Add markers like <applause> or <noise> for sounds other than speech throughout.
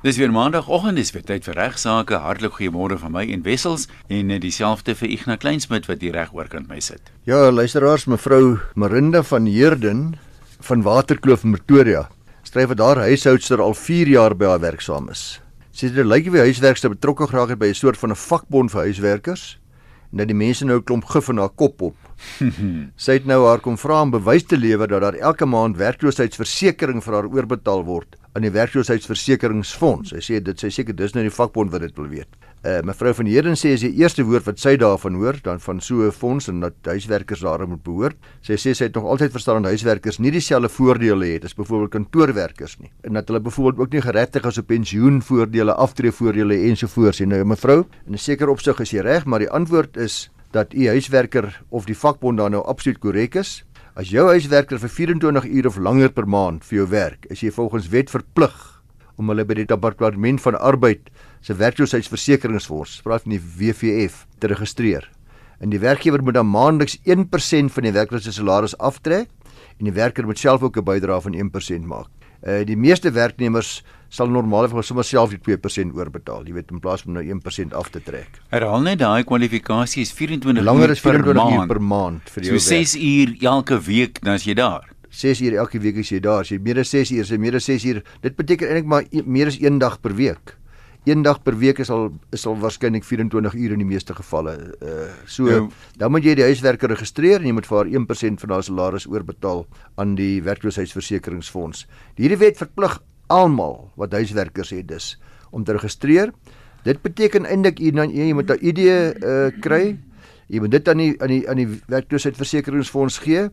Dis weer maandagooggend, dis weer tyd vir regsaake. Hartlik goeiemôre van my en Wessels en dieselfde vir Ignas Kleinsmid wat hier reg oorkant my sit. Ja, luisteraars, mevrou Marinda van Heerden van Waterkloof in Pretoria. Skryf dat haar huishoudster al 4 jaar by haar werksaam is. Sy sê dit lyk of die huiswerkster betrokke geraak het by 'n soort van 'n vakbond vir huiswerkers en dat die mense nou 'n klomp gif in haar kop op. <laughs> sy het nou haar kom vra om bewys te lewer dat daar elke maand werkloosheidsversekering vir haar oorbetaal word aan die werkloosheidsversekeringsfonds. Sy sê dit sy seker dis nou die vakbond wat dit wil weet. Uh mevrou van Heerden sê as die eerste woord wat sy daarvan hoor, dan van so 'n fonds en dat huiswerkers daarin moet behoort. Sy sê sy het nog altyd verstaan dat huiswerkers nie dieselfde voordele het as byvoorbeeld kantoorwerkers nie. En dat hulle byvoorbeeld ook nie geregtig is op pensioenvoordele, aftreevoordele ensovoorts nie. Nou mevrou, in 'n sekere opsig is jy reg, maar die antwoord is dat u huiswerker of die vakbond dan nou absoluut korrek is. As jou huiswerker vir 24 ure of langer per maand vir jou werk, is jy volgens wet verplig om hulle by die departement van arbeid se werkloosheidsversekeringsfonds, praat van die WVF, te registreer. En die werkgewer moet dan maandeliks 1% van die werkloos se salaris aftrek en die werker moet self ook 'n bydrae van 1% maak. Uh die meeste werknemers sal normaalweg sommer self die 2% oorbetaal. Jy weet in plaas van nou 1% af te trek. Herhaal net daai kwalifikasie is 24 langer as 24 uur per maand vir jou. So 6 uur elke week dan as jy daar. 6 uur elke week as jy daar. As jy meer as 6 uur, as jy meer as 6 uur, dit beteken eintlik maar e, meer as 1 dag per week. Een dag per week is al is al waarskynlik 24 ure in die meeste gevalle. Uh so ja. dan moet jy die huiswerker registreer en jy moet vir haar 1% van haar salaris oorbetaal aan die werkloosheidsversekeringsfonds. Hierdie wet verplig almal wat huiswerkers het dus om te registreer. Dit beteken eintlik jy, jy moet 'n ID uh, kry. Jy moet dit aan die aan die aan die werkloosheidsversekeringsfonds gee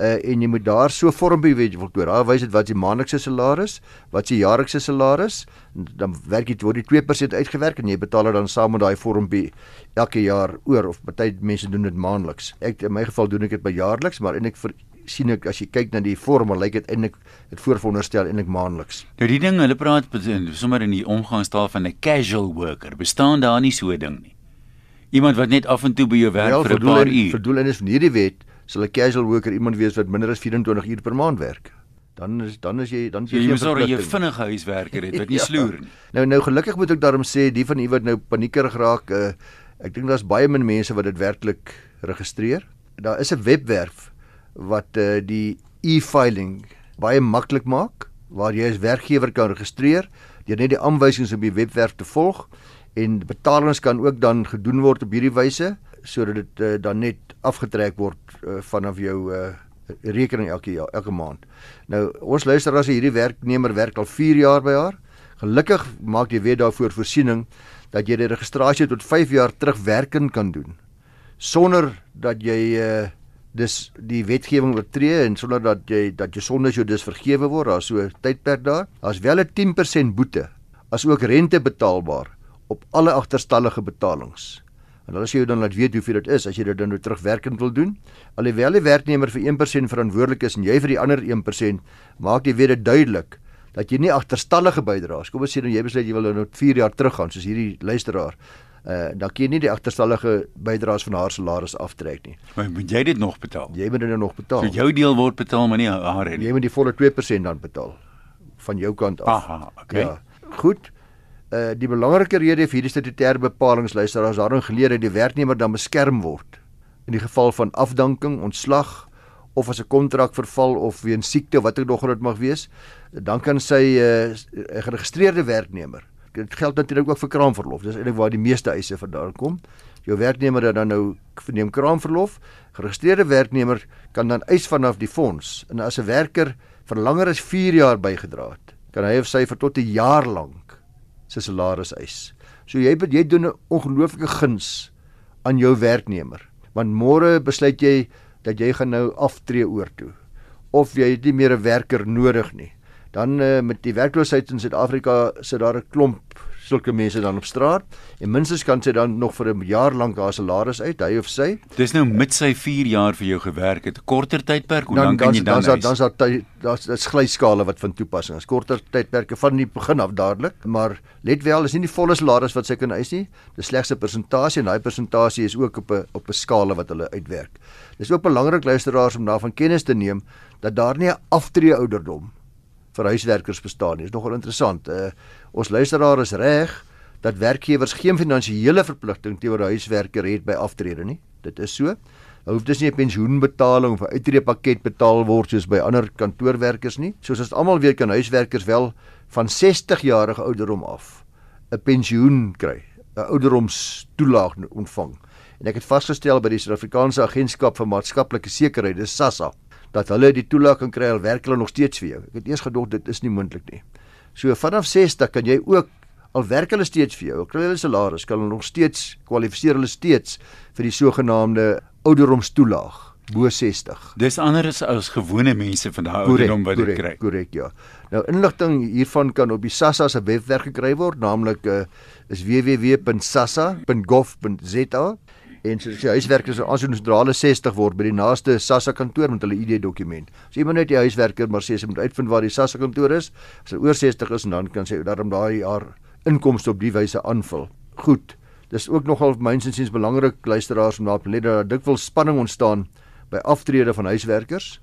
uh, en jy moet daar so vormpie weet jy wil toe. Daar wys dit wat is die maandelikse salaris, wat is die jaarlikse salaris, dan werk jy word die 2% uitgewerk en jy betaal dit dan saam met daai vormpie elke jaar oor of baie mense doen dit maandeliks. Ek in my geval doen ek dit by jaarliks, maar en ek vir sien ek as jy kyk na die vorm, lyk dit eintlik dit voorveronderstel eintlik maandeliks. Nou die ding, hulle praat sommer in die omgangstaal van 'n casual worker. Bestaan daar nie so 'n ding nie. Iemand wat net af en toe by jou werk ja, vir 'n paar uur. Verdoel en is van hierdie wet sal 'n casual worker iemand wees wat minder as 24 uur per maand werk. Dan is dan is jy dan is jy Jy moet sorg jy vinnige huiswerker het wat <laughs> nie ja. sloer nie. Nou nou gelukkig moet ek daarom sê die van u wat nou paniekerig raak, uh, ek dink daar's baie min mense wat dit werklik registreer. Daar is 'n webwerf wat uh, die e-filing baie maklik maak waar jy as werkgewer kan registreer deur net die aanwysings op die webwerf te volg en betalings kan ook dan gedoen word op hierdie wyse sodat dit uh, dan net afgetrek word uh, vanaf jou uh, rekening elke jaar elke maand. Nou ons luister as hierdie werknemer werk al 4 jaar by haar. Gelukkig maak die wet daarvoor voorsiening dat jy die registrasie tot 5 jaar terugwerkend kan doen sonder dat jy uh, dis die wetgewing oortree en sonder dat jy dat jy sonder jou dis vergewe word, daar's so tydperk daar. Daar's wel 'n 10% boete as ook rente betaalbaar op alle agterstallige betalings. En hulle sê jy dan laat weet hoeveel dit is as jy dit dan nou terugwerkend wil doen. Alhoewel die werknemer vir 1% verantwoordelik is en jy vir die ander 1%, maak jy weer dit duidelik dat jy nie agterstallige bydraes. Kom ons sê nou jy besluit jy wil nou 4 jaar teruggaan soos hierdie luisteraar uh, dan kan jy nie die agterstallige bydraes van haar salaris aftrek nie. Maar moet jy dit nog betaal? Jy moet dit nog betaal. So jou deel word betaal, maar nie haar nie. Jy moet die volle 2% dan betaal van jou kant af. Aha, okay. Ja. Goed. Uh die belangrike rede vir hierdie statutêre bepalinge luister as daarin geleer dat die werknemer dan beskerm word in die geval van afdanking, ontslag of as 'n kontrak verval of weens siekte wat ek nog groot mag wees, dan kan sy 'n uh, geregistreerde werknemer dit geld natuurlik ook vir kraamverlof. Dis eintlik waar die meeste eise vandaan kom. Jou werknemer dan nou verneem kraamverlof. Geregistreerde werknemer kan dan eis vanaf die fonds. En as 'n werker vir langer as 4 jaar bygedra het, kan hy of sy vir tot 'n jaar lank sy salaris eis. So jy jy doen 'n ongelooflike guns aan jou werknemer. Want môre besluit jy dat jy gaan nou aftree oor toe of jy het nie meer 'n werker nodig nie dan uh, met die werkloosheid in Suid-Afrika sit daar 'n klomp sulke mense dan op straat en minstens kan sy dan nog vir 'n jaar lank haar salaris uit hy of sy. Dis nou met sy 4 jaar vir jou gewerk het korter tydperk hoe dan, dan kan jy dan dan dan dan daar's daar's glyskale wat van toepassing is. Korter tydperke van die begin af dadelik maar let wel is nie die volle salaris wat sy kan eis nie. Dis slegs 'n persentasie en daai persentasie is ook op 'n op 'n skaal wat hulle uitwerk. Dis ook belangrik luisteraars om daarvan kennis te neem dat daar nie 'n aftree ouderdom vir huiswerkers bestaan nie. Dit is nogal interessant. Uh ons luisteraar is reg dat werkgewers geen finansiële verpligting teenoor 'n huiswerker het by aftrede nie. Dit is so. Hulle hoef dus nie 'n pensioenbetaling of 'n uitreepakket betaal word soos by ander kantoorwerkers nie. Soos ons almal weet kan huiswerkers wel van 60 jarige ouderdom af 'n pensioen kry, 'n ouderdomstoelaag ontvang. En ek het vasgestel by die Suid-Afrikaanse Agentskap vir Maatskaplike Sekerheid, dis SASSA, dat hulle die toelaag kan kry al werk hulle nog steeds vir jou. Ek het eers gedog dit is nie moontlik nie. So vanaf 60 kan jy ook al werk hulle steeds vir jou, al kry hulle salaris, kan hulle nog steeds kwalifiseer hulle steeds vir die sogenaamde ouderdomstoelaag bo 60. Dis anders as gewone mense van daai ouderdom wat dit kry. Korrek, ja. Nou inligting hiervan kan op die SASSA se webwerf gekry word, naamlik uh, is www.sassa.gov.za en as jy huiswerker so aansoek sodra hulle 60 word by die naaste SASSA kantoor met hulle ID dokument. As iemand net die huiswerker maar sê sy moet uitvind waar die SASSA kantoor is, as hy oor 60 is en dan kan sy daarom daai jaar inkomste op die wyse aanvul. Goed. Dis ook nogal mynsinsiens belangrik luisteraars om daar te let dat dikwels spanning ontstaan by aftrede van huiswerkers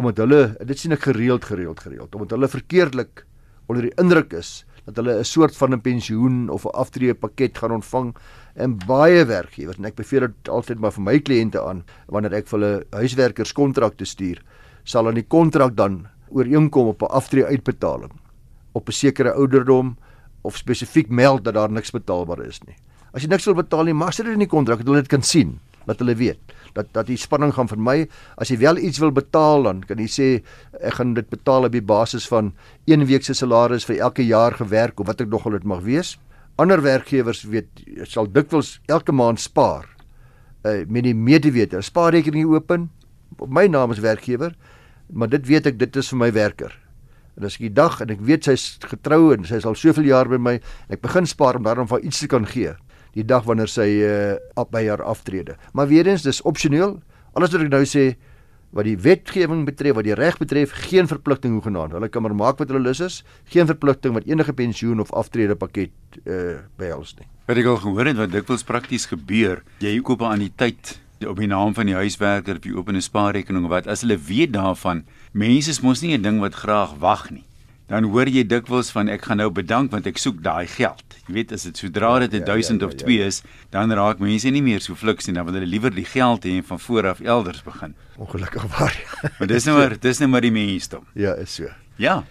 omdat hulle dit sien ek gereeld gereeld gereeld omdat hulle verkeerdelik onder die indruk is dat hulle 'n soort van 'n pensioen of 'n aftrede pakket gaan ontvang en baie werkgewers en ek beveel dit altyd maar vir my kliënte aan wanneer ek vir hulle huiswerkers kontrakte stuur sal aan die kontrak dan ooreenkom op 'n aftrede uitbetaling op 'n sekere ouderdom of spesifiek meld dat daar niks betaalbaar is nie. As jy niks wil betaal nie, maak dit in die kontrak dat hulle dit kan sien, dat hulle weet dat dat die spanning gaan vir my. As jy wel iets wil betaal dan kan jy sê ek gaan dit betaal op die basis van een week se salaris vir elke jaar gewerk of wat ek nog al dit mag wees. Ander werkgewers weet sal dikwels elke maand spaar. Uh met die medewete, spaarrekening open op my naam as werkgewer, maar dit weet ek dit is vir my werker. En as ek die dag en ek weet sy's getrou en sy is al soveel jaar by my, ek begin spaar om daarom van iets te kan gee. Die dag wanneer sy uh op by haar aftrede. Maar weer eens, dis opsioneel. Alles wat ek nou sê wat die wetgewing betref, wat die reg betref, geen verpligting hoegenaamd. Hulle kan maar maak wat hulle lus is, geen verpligting wat enige pensioen of aftrede pakket uh behels nie. Wat ek al gehoor het wat dikwels prakties gebeur, jy koop aan die tyd op die naam van die huiswerker op die oop en spaarrekening wat as hulle weet daarvan mense is mos nie 'n ding wat graag wag nie dan hoor jy dikwels van ek gaan nou bedank want ek soek daai geld jy weet as dit sodra dit 1000 ja, ja, ja, of 2 ja, ja. is dan raak mense nie meer so fliks nie dan wil hulle liewer die geld hê en van voor af elders begin ongelukkig waar maar dis nou maar dis nou maar die mensdom ja is so ja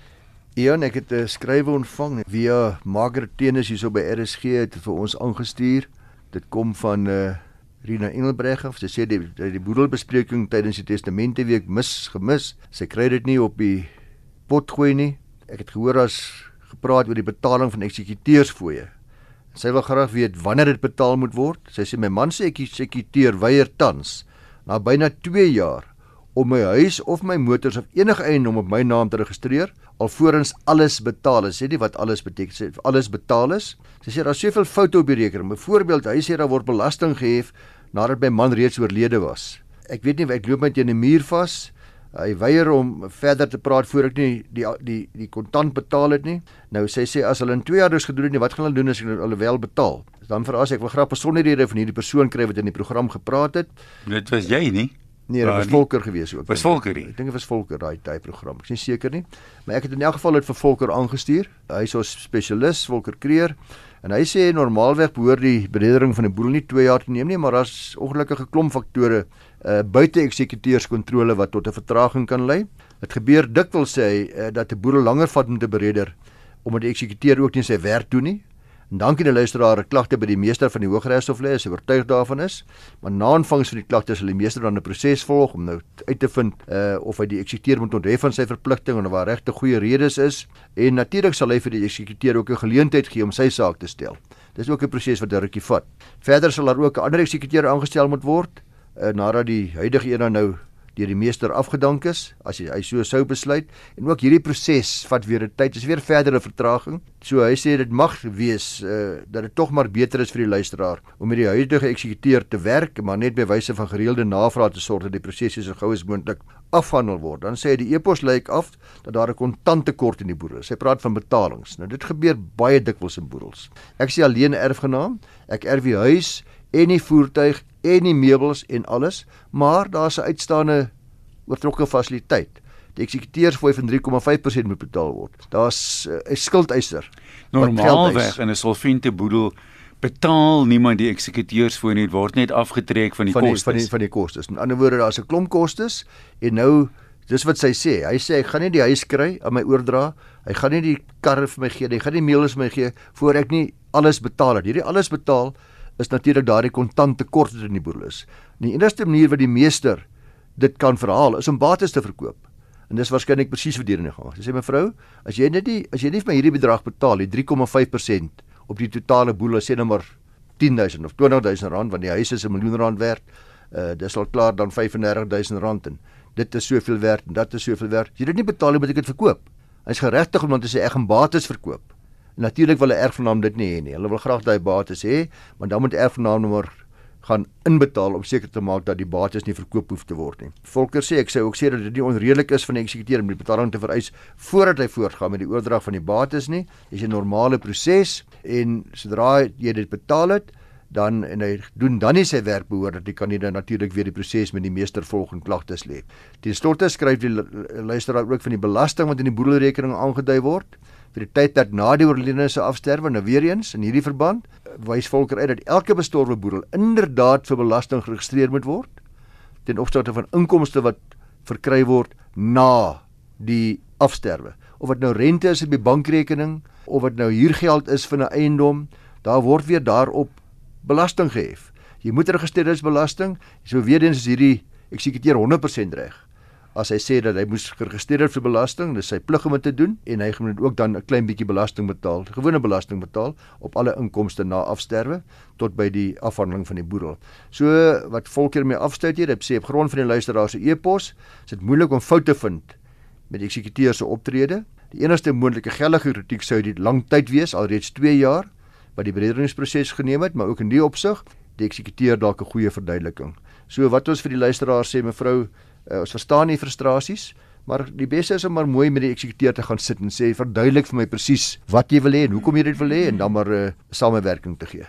Ian, ek het 'n skrywe ontvang via Margaret Tennis hierso by RSG het vir ons aangestuur. Dit kom van uh, Rina Engelbreg of sy sê die die boedelbespreking tydens die testamenteweek mis gemis. Sy kry dit nie op die pot gooi nie. Ek het gehoor as gepraat oor die betaling van eksekuteursfooie. Sy wil graag weet wanneer dit betaal moet word. Sy sê my man se eksekuteur weier tans na byna 2 jaar om my huis of my motors of enige eiendom op my naam te registreer alvorens alles betaal is. Sê nie wat alles beteken sê alles betaal is. Sy sê daar is soveel foute op die rekening. Byvoorbeeld, hy sê daar word belasting gehef nadat my man reeds oorlede was. Ek weet nie ek loop met 'n muur vas. Hy weier om verder te praat voor ek nie die die die kontant betaal het nie. Nou sê sy as hulle in 2 jaar dus gedoen het nie, wat gaan hulle doen as hulle wel betaal? Dan vra sy ek wil graag besonderhede van hierdie persoon kry wat in die program gepraat het. Dit was jy nie? Nee, dit was Volker gewees ook. Was Volker nie? Ek dink dit was Volker daai daai program. Ek is nie seker nie. Maar ek het in elk geval dit vir Volker aangestuur. Hy is ons spesialis, Volker Kreer. En hy sê normaalweg behoort die beredering van 'n boedel nie 2 jaar te neem nie, maar daar's ongelukkige klomp faktore uh buite eksekuteurskontrole wat tot 'n vertraging kan lei. Dit gebeur dikwels sê hy uh, dat 'n boedel langer vat om te bereder omdat die eksekuteur ook nie sy werk doen nie. En dankie die luisteraar, klagte by die meester van die Hooggeregshof lê, as hy oortuig daarvan is. Maar na aanvangs van die klagte sal die meester dan 'n proses volg om nou uit te vind uh of hy die eksekuteur moet onthef van sy verpligting en of daar regte goeie redes is. En natuurlik sal hy vir die eksekuteur ook 'n geleentheid gee om sy saak te stel. Dis ook 'n proses wat 'n rukkie vat. Verder sal daar ook 'n ander eksekuteur aangestel moet word uh, nadat die huidige een nou deur die meester afgedank is as hy, hy so sou besluit en ook hierdie proses vat weer 'n tyd is weer verdere vertraging. So hy sê dit mag wees uh, dat dit tog maar beter is vir die luisteraar om met die huidige eksekuteur te werk maar net by wyse van gereelde navraag te sorg dat die proses so gou as moontlik afhandel word. Dan sê hy die epos lyk af dat daar 'n kontanttekort in die boedel is. Hy praat van betalings. Nou dit gebeur baie dikwels in boedels. Ek sê alleen erfgenaam. Ek erf die huis en die voertuig en die meubels en alles, maar daar's 'n uitstaande oortrokke fasiliteit. die eksekuteursfooi van 3,5% moet betaal word. Daar's uh, 'n skuldeiser. Normaalweg in 'n solvente boedel betaal niemand die eksekuteursfooi nie, word net afgetrek van die kostes. Van die van die kostes. In ander woorde, daar's 'n klomp kostes en nou dis wat sy sê. Hy sê ek gaan nie die huis kry aan my oordra. Hy gaan nie die karre vir my gee nie. Hy gaan nie meule vir my gee voor ek nie alles betaal het. Hierdie alles betaal is natuurlik daardie kontant tekort wat in die boedel is. Die enigste manier wat die meester dit kan verhaal is om bates te verkoop. En dis waarskynlik presies wat hierdie gaan. Sy sê mevrou, as jy net die as jy nie vir my hierdie bedrag betaal, die 3,5% op die totale boedel sê nou maar 10000 of 20000 rand want die huis is 'n miljoen rand werd. Uh dis al klaar dan 35000 rand en dit is soveel werd en dat is soveel werd. As jy dit nie betaal nie, moet ek dit verkoop. Hy's geregtig om dan te sê ek gaan bates verkoop. Natuurlik wil 'n erfgenaam dit nie hê nie. Hulle wil graag daai bates hê, maar dan moet erfgenaam nommer gaan inbetaal om seker te maak dat die bates nie verkoop hoef te word nie. Volker sê ek sê ook sê dat dit nie onredelik is van die eksekuteur om die betaling te vereis voordat hy voortgaan met die oordrag van die bates nie. Dis 'n normale proses en sodra jy dit betaal het, dan en hy doen dan nie sy werk behoorlik nie, kan hy dan natuurlik weer die proses met die meester volg en klagtes lê. Die slotte skryf die luisteraar ook van die belasting wat in die boedelrekening aangedui word vir die tyd dat na die oorledene se afsterwe nou weer eens in hierdie verband wys volker uit dat elke bestorwe boedel inderdaad vir belasting geregistreer moet word ten opsigte van inkomste wat verkry word na die afsterwe. Of dit nou rente is op die bankrekening of dit nou huurgeld is vir 'n eiendom daar word weer daarop belasting gehef. Jy moet registreer as belasting. So weer eens is hierdie eksekuteur 100% reg as hy sê dat hy moes geregistreer het vir belasting, dis sy plig om dit te doen en hy moet ook dan 'n klein bietjie belasting betaal, gewone belasting betaal op alle inkomste na afsterwe tot by die afhandeling van die boedel. So wat volker mee afsluit hier, dit sê op grond van die luisteraar se e-pos, is dit moeilik om foute vind met die eksekuteur se optrede. Die enigste moontlike geldige kritiek sou die lang tyd wees, alreeds 2 jaar wat die berederingsproses geneem het, maar ook in die opsig, die eksekuteur dalk 'n goeie verduideliking. So wat ons vir die luisteraar sê mevrou Uh, ons verstaan die frustrasies, maar die beste is om maar mooi met die eksekuteur te gaan sit en sê verduidelik vir my presies wat jy wil hê en hoekom jy dit wil hê en dan maar 'n uh, samewerking te gee.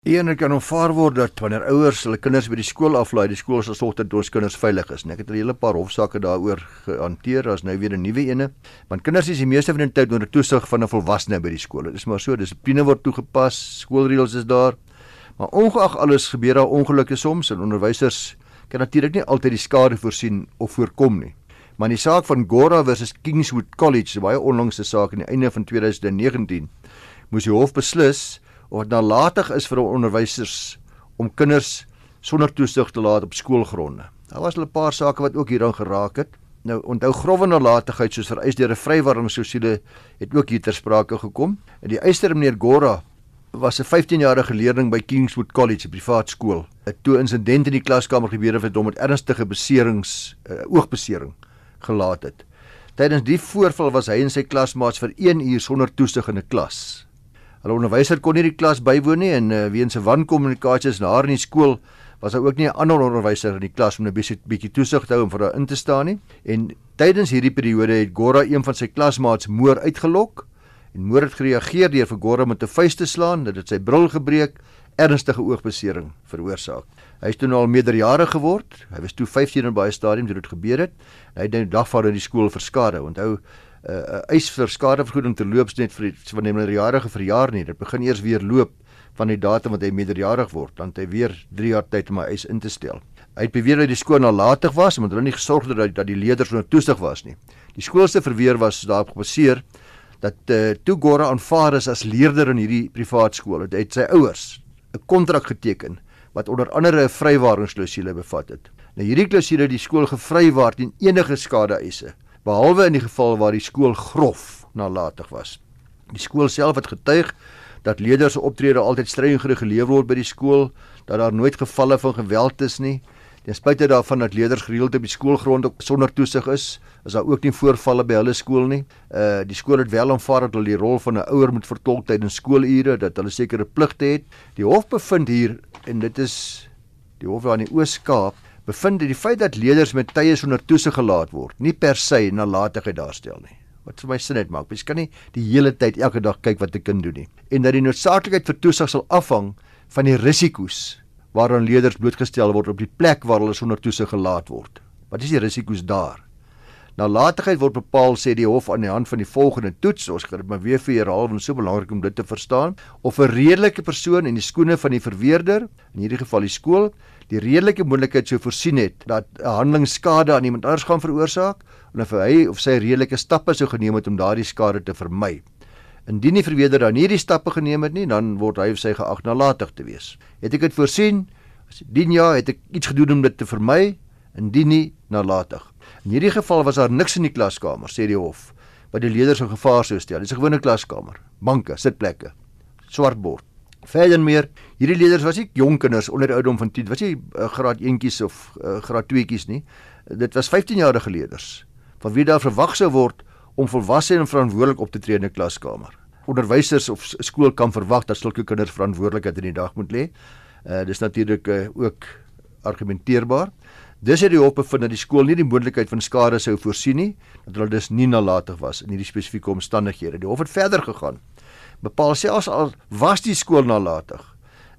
Eener kan onvaar word dat wanneer ouers hulle kinders by die skool aflaai, die skool sal sorg dat ons kinders veilig is. En ek het 'n hele paar hofsaake daaroor gehanteer. Daar's nou weer 'n nuwe ene. Want kinders is die meeste van die tyd onder toesig van 'n volwassene by die skool. Dit is maar so, dissipline word toegepas, skoolreëls is daar. Maar ongeag alles gebeur daar ongelukke soms en onderwysers kan natuurlik nie altyd die skade voorsien of voorkom nie. Maar in die saak van Gora versus Kingswood College, 'n baie onlangse saak aan die einde van 2019, moes die hof beslis of dit nalatig is vir onderwysers om kinders sonder toesig te laat op skoolgronde. Daar was 'n paar sake wat ook hieraan geraak het. Nou onthou grove nalatigheid soos vereis deur 'n vrywaringssosiale het ook hier ter sprake gekom. En die eister meneer Gora was 'n 15-jarige leerling by Kingswood College, 'n privaat skool. 'n Toe insident in die klaskamer gebeur het wat hom met ernstige beserings, uh, oogbesering gelaat het. Tydens die voorval was hy en sy klasmaats vir 1 uur sonder toesig in 'n klas. Hulle onderwyser kon nie die klas bywoon nie en uh, weens 'n wankommunikasies na haar in die skool was daar ook nie 'n ander onderwyser in die klas om 'n bietjie toesig te hou en vir haar in te staan nie. En tydens hierdie periode het Gora een van sy klasmaats moer uitgelok en Moor het gereageer deur vir Gordon met 'n vuis te slaan dit sy bril gebreek, ernstige oogbesering veroorsaak. Hy is toe nou al meerderjarig geword. Hy was toe 15 in baie stadium toe dit gebeur het. Hy het nou dagvaar in die skool verskade. Onthou 'n uh, uh, eis vir skadevergoeding te loop net vir van die meerderjarige verjaar nie. Dit begin eers weer loop van die datum wat hy meerderjarig word, dan hy weer 3 jaar tyd om hy eis in te stel. Hy het beweer dat die skool nalatig was omdat hulle nie gesorg het dat dat die leerders onder toesig was nie. Die skool se verweer was daarop gebaseer dat uh, toe Gora aanvaar is as leerder in hierdie privaat skool, het, het sy ouers 'n kontrak geteken wat onder andere 'n vrywaringsklausule bevat het. Nou hierdie klausule het die skool gevrywaar teen enige skade-eise, behalwe in die geval waar die skool grof nalatig was. Die skool self het getuig dat leerders se optrede altyd streng gereguleer word by die skool, dat daar nooit gevalle van geweld is nie. Ten spyte daarvan dat leerders gereeld op die skoolgrond sonder toesig is, is daar ook nie voorvalle by hulle skool nie. Uh die skool het wel aanvaar dat hulle die rol van 'n ouer moet vertolk tydens skoolure, dat hulle sekere pligte het. Die hof bevind hier en dit is die hof aan die Oos-Kaap bevind dat die feit dat leerders met tye sonder toesig gelaat word, nie per se nalatigheid daarstel nie. Wat vir my sin het maak. Mens kan nie die hele tyd elke dag kyk wat 'n kind doen nie. En dat die noodsaaklikheid vir toesig sal afhang van die risiko's waaraan leerders blootgestel word op die plek waar hulle sonder toesig gelaat word. Wat is die risiko's daar? Nalatigheid word bepaal sê die hof aan die hand van die volgende toets. Ons gaan dit maar weer vir herhaal want dit is so belangrik om dit te verstaan. Of 'n redelike persoon in die skoene van die verweerder, in hierdie geval die skool, die redelike moontlikheid sou voorsien het dat 'n handeling skade aan iemand anders gaan veroorsaak en of hy of sy redelike stappe sou geneem het om daardie skade te vermy. Indien die verweerder dan nie die stappe geneem het nie, dan word hy of sy geag nalatig te wees. Het ek dit voorsien? As dien ja, het ek iets gedoen om dit te vermy? Indien nie, nalatig. In hierdie geval was daar niks in die klaskamer, sê die hof, wat die leerders in gevaar sou stel. Dis 'n gewone klaskamer, banke, sitplekke, swart bord. Verder meer, hierdie leerders was nie jong kinders onder die ouderdom van 10, was nie uh, graad 1tjies of uh, graad 2tjies nie. Dit was 15-jarige leerders van wie daar verwag sou word om volwasse en verantwoordelik op te tree in 'n klaskamer. Onderwysers of skool kan verwag dat sulke kinders verantwoordelikheid in die dag moet lê. Uh dis natuurlik uh, ook argumenteerbaar. Dis het die hof bevind dat die skool nie die moontlikheid van skade sou voorsien nie, dat hulle dus nie nalatig was in hierdie spesifieke omstandighede. Die hof het verder gegaan. Bepaal selfs al was die skool nalatig,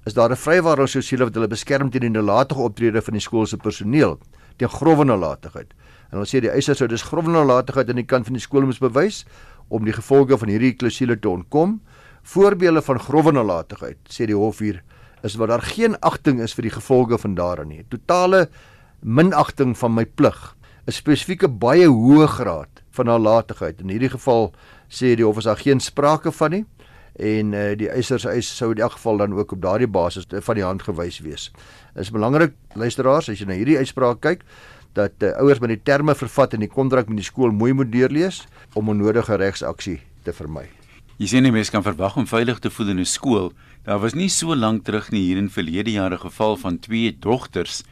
is daar 'n vrywaring sosiale wat hulle beskerm teen die nalatige optrede van die skool se personeel teen grove nalatigheid. En hulle sê die eisers sou dus grove nalatigheid aan die kant van die skool moes bewys om die gevolge van hierdie klousule te ontkom. Voorbeelde van grove nalatigheid, sê die hof hier, is wat daar geen agting is vir die gevolge van daarin nie. Totale minagting van my plig. 'n Spesifieke baie hoë graad van nalatigheid. In hierdie geval sê die hof is daar geen sprake van nie en uh, die eisers eis sou in elk geval dan ook op daardie basis van die hand gewys wees. Is belangrik luisteraars as jy na hierdie uitspraak kyk dat uh, ouers met die terme vervat in die kontrak met die skool mooi moet deurlees om onnodige regsaksie te vermy. Jy sien nie mens kan verwag om veilig te voel in 'n skool. Daar was nie so lank terug nie hier in verlede jare geval van twee dogters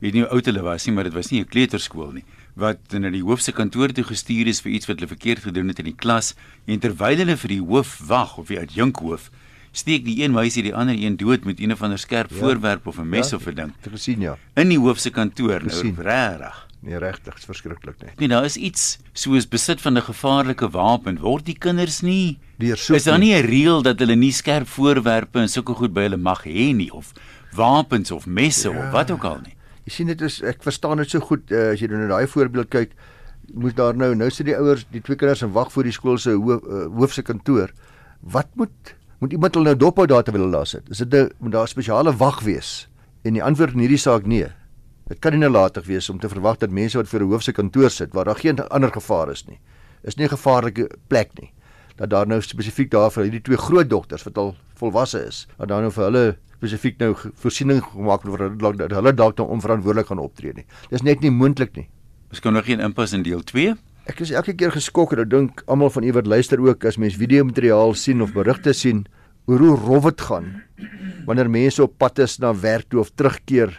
weet nie hoe oud hulle was nie, maar dit was nie 'n kleuterskool nie wat na die hoof se kantoor toe gestuur is vir iets wat hulle verkeerd gedoen het in die klas en terwyl hulle vir die hoof wag of die adjunkhoof steek die een meisie die ander een dood met een of ander skerp ja. voorwerp of 'n mes ja, of 'n ding. Ek gesien ja. In die hoof se kantoor nou regtig. Nee regtig, is verskriklik net. Nee, daar is iets soos besit van 'n gevaarlike wapen word die kinders nie deursoek. Is daar nie 'n reël dat hulle nie skerp voorwerpe en sulke goed by hulle mag hê nie of wapens of messe ja. of wat ook al nie? Jy sien dit is ek verstaan dit so goed uh, as jy nou na daai voorbeeld kyk moet daar nou nou sit die ouers die twee kinders en wag voor die skool se hoof, uh, hoofse kantoor wat moet moet iemand hulle nou dophou daar terwyl hulle daar sit is dit 'n moet daar 'n spesiale wag wees en die antwoord in hierdie saak nee dit kan nie nalatig wees om te verwag dat mense wat voor 'n hoofse kantoor sit waar daar geen ander gevaar is nie is nie 'n gevaarlike plek nie dat daar nou spesifiek daar vir hierdie twee groot dogters wat al volwasse is dat daar nou vir hulle spesifiek nou voorsiening gemaak word dat hulle dalk dan onverantwoordelik gaan optree nie. Dis net nie moontlik nie. Ons kan nog geen inpas in deel 2. Ek is elke keer geskok en ek dink almal van u wat luister ook as mens video materiaal sien of berigte sien hoe rof dit gaan wanneer mense op pad is na werk toe of terugkeer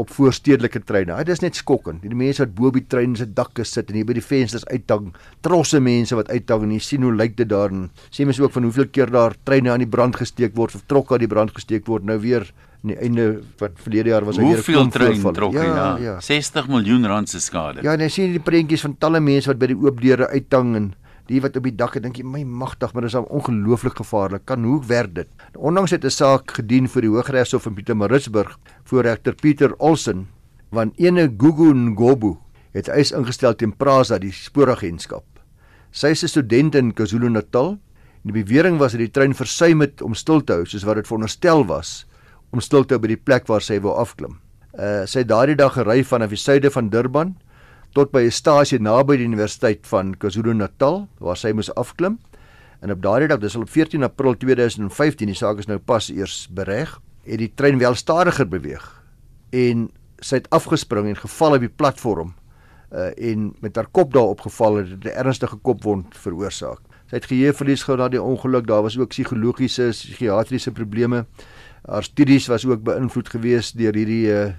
op voorstedelike treine. Dit is net skokkend. Die mense wat bo op die trein se dakke sit en hier by die vensters uithang, trosse mense wat uithang en jy sien hoe lyk dit daar en sê mens ook van hoeveel keer daar treine aan die brand gesteek word of trokke aan die brand gesteek word. Nou weer aan die einde wat verlede jaar was hy weer 'n klomp trein trokke ja, ja. ja. 60 miljoen rand se skade. Ja, en jy sien die prentjies van talle mense wat by die oop deure uithang en die wat op die dak het dink jy my magtig maar dit is al ongelooflik gevaarlik kan hoe werk dit ondanks het 'n saak gedien vir die Hooggeregshof in Pietermaritzburg voor regter Pieter Olsen want ene Gugu Ngobu het eis ingestel teen Prasa die spooragentskap. Sy is 'n student in KwaZulu-Natal en die bewering was dat die trein versuim het om stil te hou soos wat dit veronderstel was om stil te hou by die plek waar sy wou afklim. Uh, sy het daardie dag gery vanaf die suide van Durban tot by 'n stasie naby die Universiteit van KwaZulu-Natal waar sy moes afklim. En op daardie dag, dis op 14 April 2015, die saak is nou pas eers bereg, het die trein wel stadiger beweeg en sy het afgespring en geval op die platform uh en met haar kop daarop geval het dit 'n ernstige kopwond veroorsaak. Sy het geheueverlies gehad na die ongeluk. Daar was ook psigologiese, psigiatriese probleme. Haar studies was ook beïnvloed geweest deur hierdie uh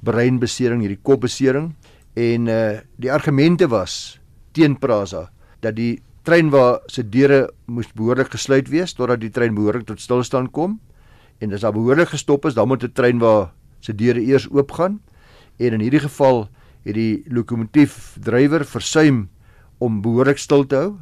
breinbesering, hierdie kopbesering en uh die argumente was teen Prasa dat die trein waar se deure moes behoorlik gesluit wees totdat die trein behoorlik tot stilstand kom en as daar behoorlik gestop is dan moet 'n trein waar se deure eers oopgaan. En in hierdie geval het die lokomotief drywer versuim om behoorlik stil te hou.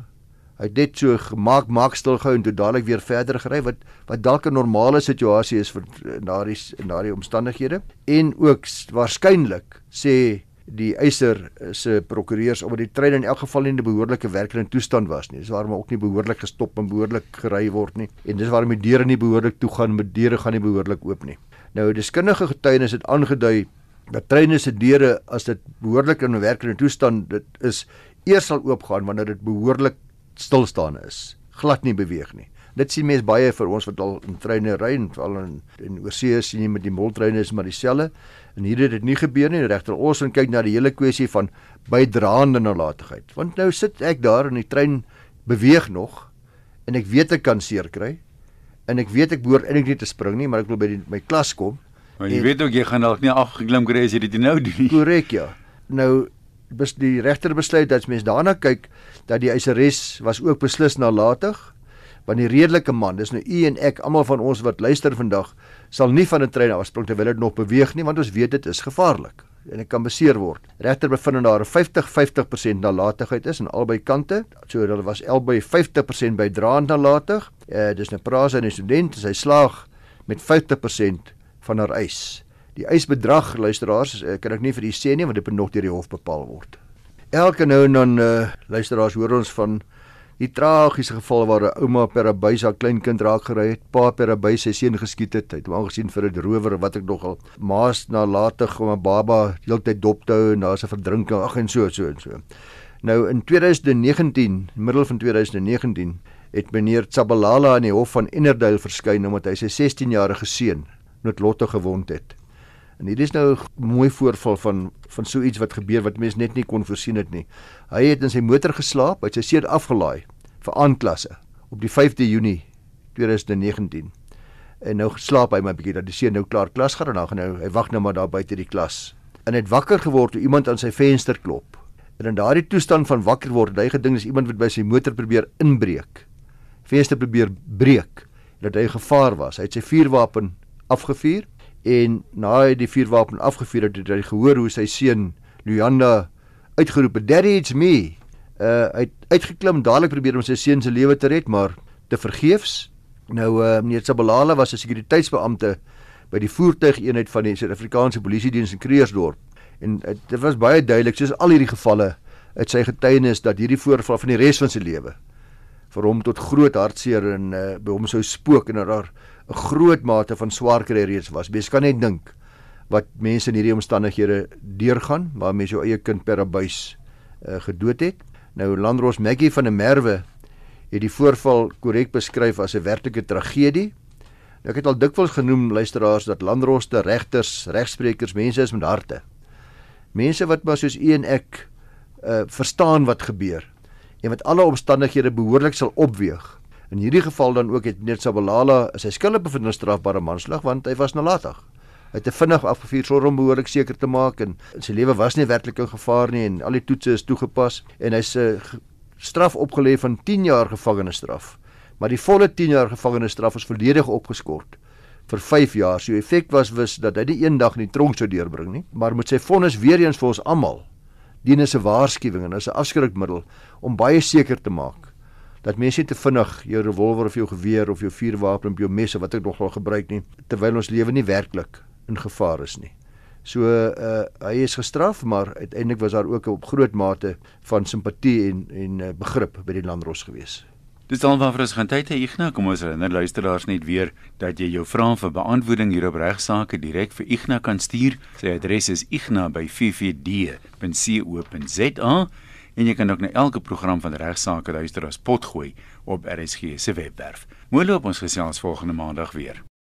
Hy het net so gemaak maak stil gehou en toe dadelik weer verder gery wat wat dalk 'n normale situasie is vir daardie daardie omstandighede. En ook waarskynlik sê die eiser se prokureurs omdat die trein in elk geval nie in 'n behoorlike werkende toestand was nie. Dis waarom ook nie behoorlik gestop en behoorlik gery word nie. En dis waarom die deure nie behoorlik toe gaan, met deure gaan nie behoorlik oop nie. Nou, deskundige getuienis het aangedui dat treine se deure as dit behoorlik in 'n werkende toestand dit is eers sal oopgaan wanneer dit behoorlik stilstaan is, glad nie beweeg nie. Dit sien mense baie vir ons wat al in treine ry en veral in in oorsee sien jy met die moltreine is maar dieselfde. En hier het dit nie gebeur nie. Regter Olsen kyk na die hele kwessie van bydraende nalatigheid. Want nou sit ek daar in die trein beweeg nog en ek weet ek kan seer kry en ek weet ek behoort eintlik nie te spring nie, maar ek wil by die, my klas kom. Maar jy en, weet ook jy gaan dalk nie afgeklim kry as jy dit nou doen nie. Korrek ja. Nou bes die regter besluit dat mens daarna kyk dat die eiseres was ook beslis nalatig want die redelike man, dis nou u en ek, almal van ons wat luister vandag, sal nie van 'n trein afspring terwyl dit nog beweeg nie, want ons weet dit is gevaarlik en dit kan beseer word. Regter bevind daar 'n 50-50% nalatigheid is aan albei kante. So hulle was albei 50% by draand nalatig. Eh dis 'n prase 'n student, sy slaag met 50% van haar eis. Die eisbedrag, luisteraars, eh, kan ek nie vir u sê nie want dit moet nog deur die hof bepaal word. Elke nou en dan uh, luisteraars hoor ons van Die tragiese geval waar 'n ouma per 'n buis haar kleinkind raak gery het, pa per 'n buis sy seun geskiet het, het aangesien vir 'n rower wat ek nogal maas nalatig om 'n baba heeltyd dop te hou en daar's 'n verdrinking, ag en so so en so. Nou in 2019, middel van 2019, het meneer Tsabalala in die hof van Innerdale verskyn omdat hy sy 16-jarige seun noodlottig gewond het. En hier is nou 'n mooi voorval van van so iets wat gebeur wat mense net nie kon voorsien het nie. Hy het in sy motor geslaap, hy het sy seun afgelaai vir aandklasse op die 5de Junie 2019. En nou slaap hy maar 'n bietjie dat die seun nou klaar klas gaan en dan gaan nou hy wag nou maar daar buite die klas. En hy het wakker geword toe iemand aan sy venster klop. En in daardie toestand van wakker word, het hy gedink dis iemand wat by sy motor probeer inbreek. Venster probeer breek dat hy gevaar was. Hy het sy vuurwapen afgevuur en na hy die vuurwapen afgevuur het, het hy gehoor hoe sy seun Luanda uitgeroep het, "Daddy, it's me." Uh hy het uitgeklim, dadelik probeer om sy seun se lewe te red, maar te vergeefs. Nou uh meneer Sabalala was 'n sekuriteitsbeampte by die voertuigeenheid van die Suid-Afrikaanse Polisie Diens in Kreersdorp. En uh, dit was baie duidelik, soos al hierdie gevalle, uit sy getuienis dat hierdie voorval van die res van sy lewe vir hom tot groot hartseer en uh, by hom sou spook en dat daar 'n groot mate van swaar kry reeds was. Mens kan net dink wat mense in hierdie omstandighede deurgaan waar mense jou eie kind per abuis uh, gedood het. Nou Landros Maggie van der Merwe het die voorval korrek beskryf as 'n werklike tragedie. Nou, ek het al dikwels genoem luisteraars dat landroste regters, regsprekers mense is met harte. Mense wat maar soos u en ek uh verstaan wat gebeur en wat alle omstandighede behoorlik sal opweeg In hierdie geval dan ook het net Sabalala sy skuldig bevind in strafbare manslag want hy was nalatig. Hy het vinnig afgevuur sonder om behoorlik seker te maak en sy lewe was nie werklik in gevaar nie en al die toetse is toegepas en hy's 'n uh, straf opgelê van 10 jaar gevangenisstraf. Maar die volle 10 jaar gevangenisstraf is volledig opgeskort vir 5 jaar. So effek was wis dat hy die eendag in die tronk sou deurbring nie, maar met sy vonnis weer eens vir ons almal dien as 'n waarskuwing en as 'n afskrikmiddel om baie seker te maak dat mense te vinnig jou revolver of jou geweer of jou vuurwapen of jou mes of wat ek nogal gebruik nie terwyl ons lewe nie werklik in gevaar is nie. So uh hy is gestraf, maar uiteindelik was daar ook 'n groot mate van simpatie en en uh, begrip by die landros gewees. Dis dan van vir ons gaan tyd hê Ignas, kom ons herinner luisteraars net weer dat jy jou vrae vir beantwoording hier op regsaake direk vir Ignas kan stuur. Sy adres is ignas@ffd.co.za en jy kan ook na elke program van regsaake luister as potgooi op RSG se webwerf. Mooi loop ons gesels volgende maandag weer.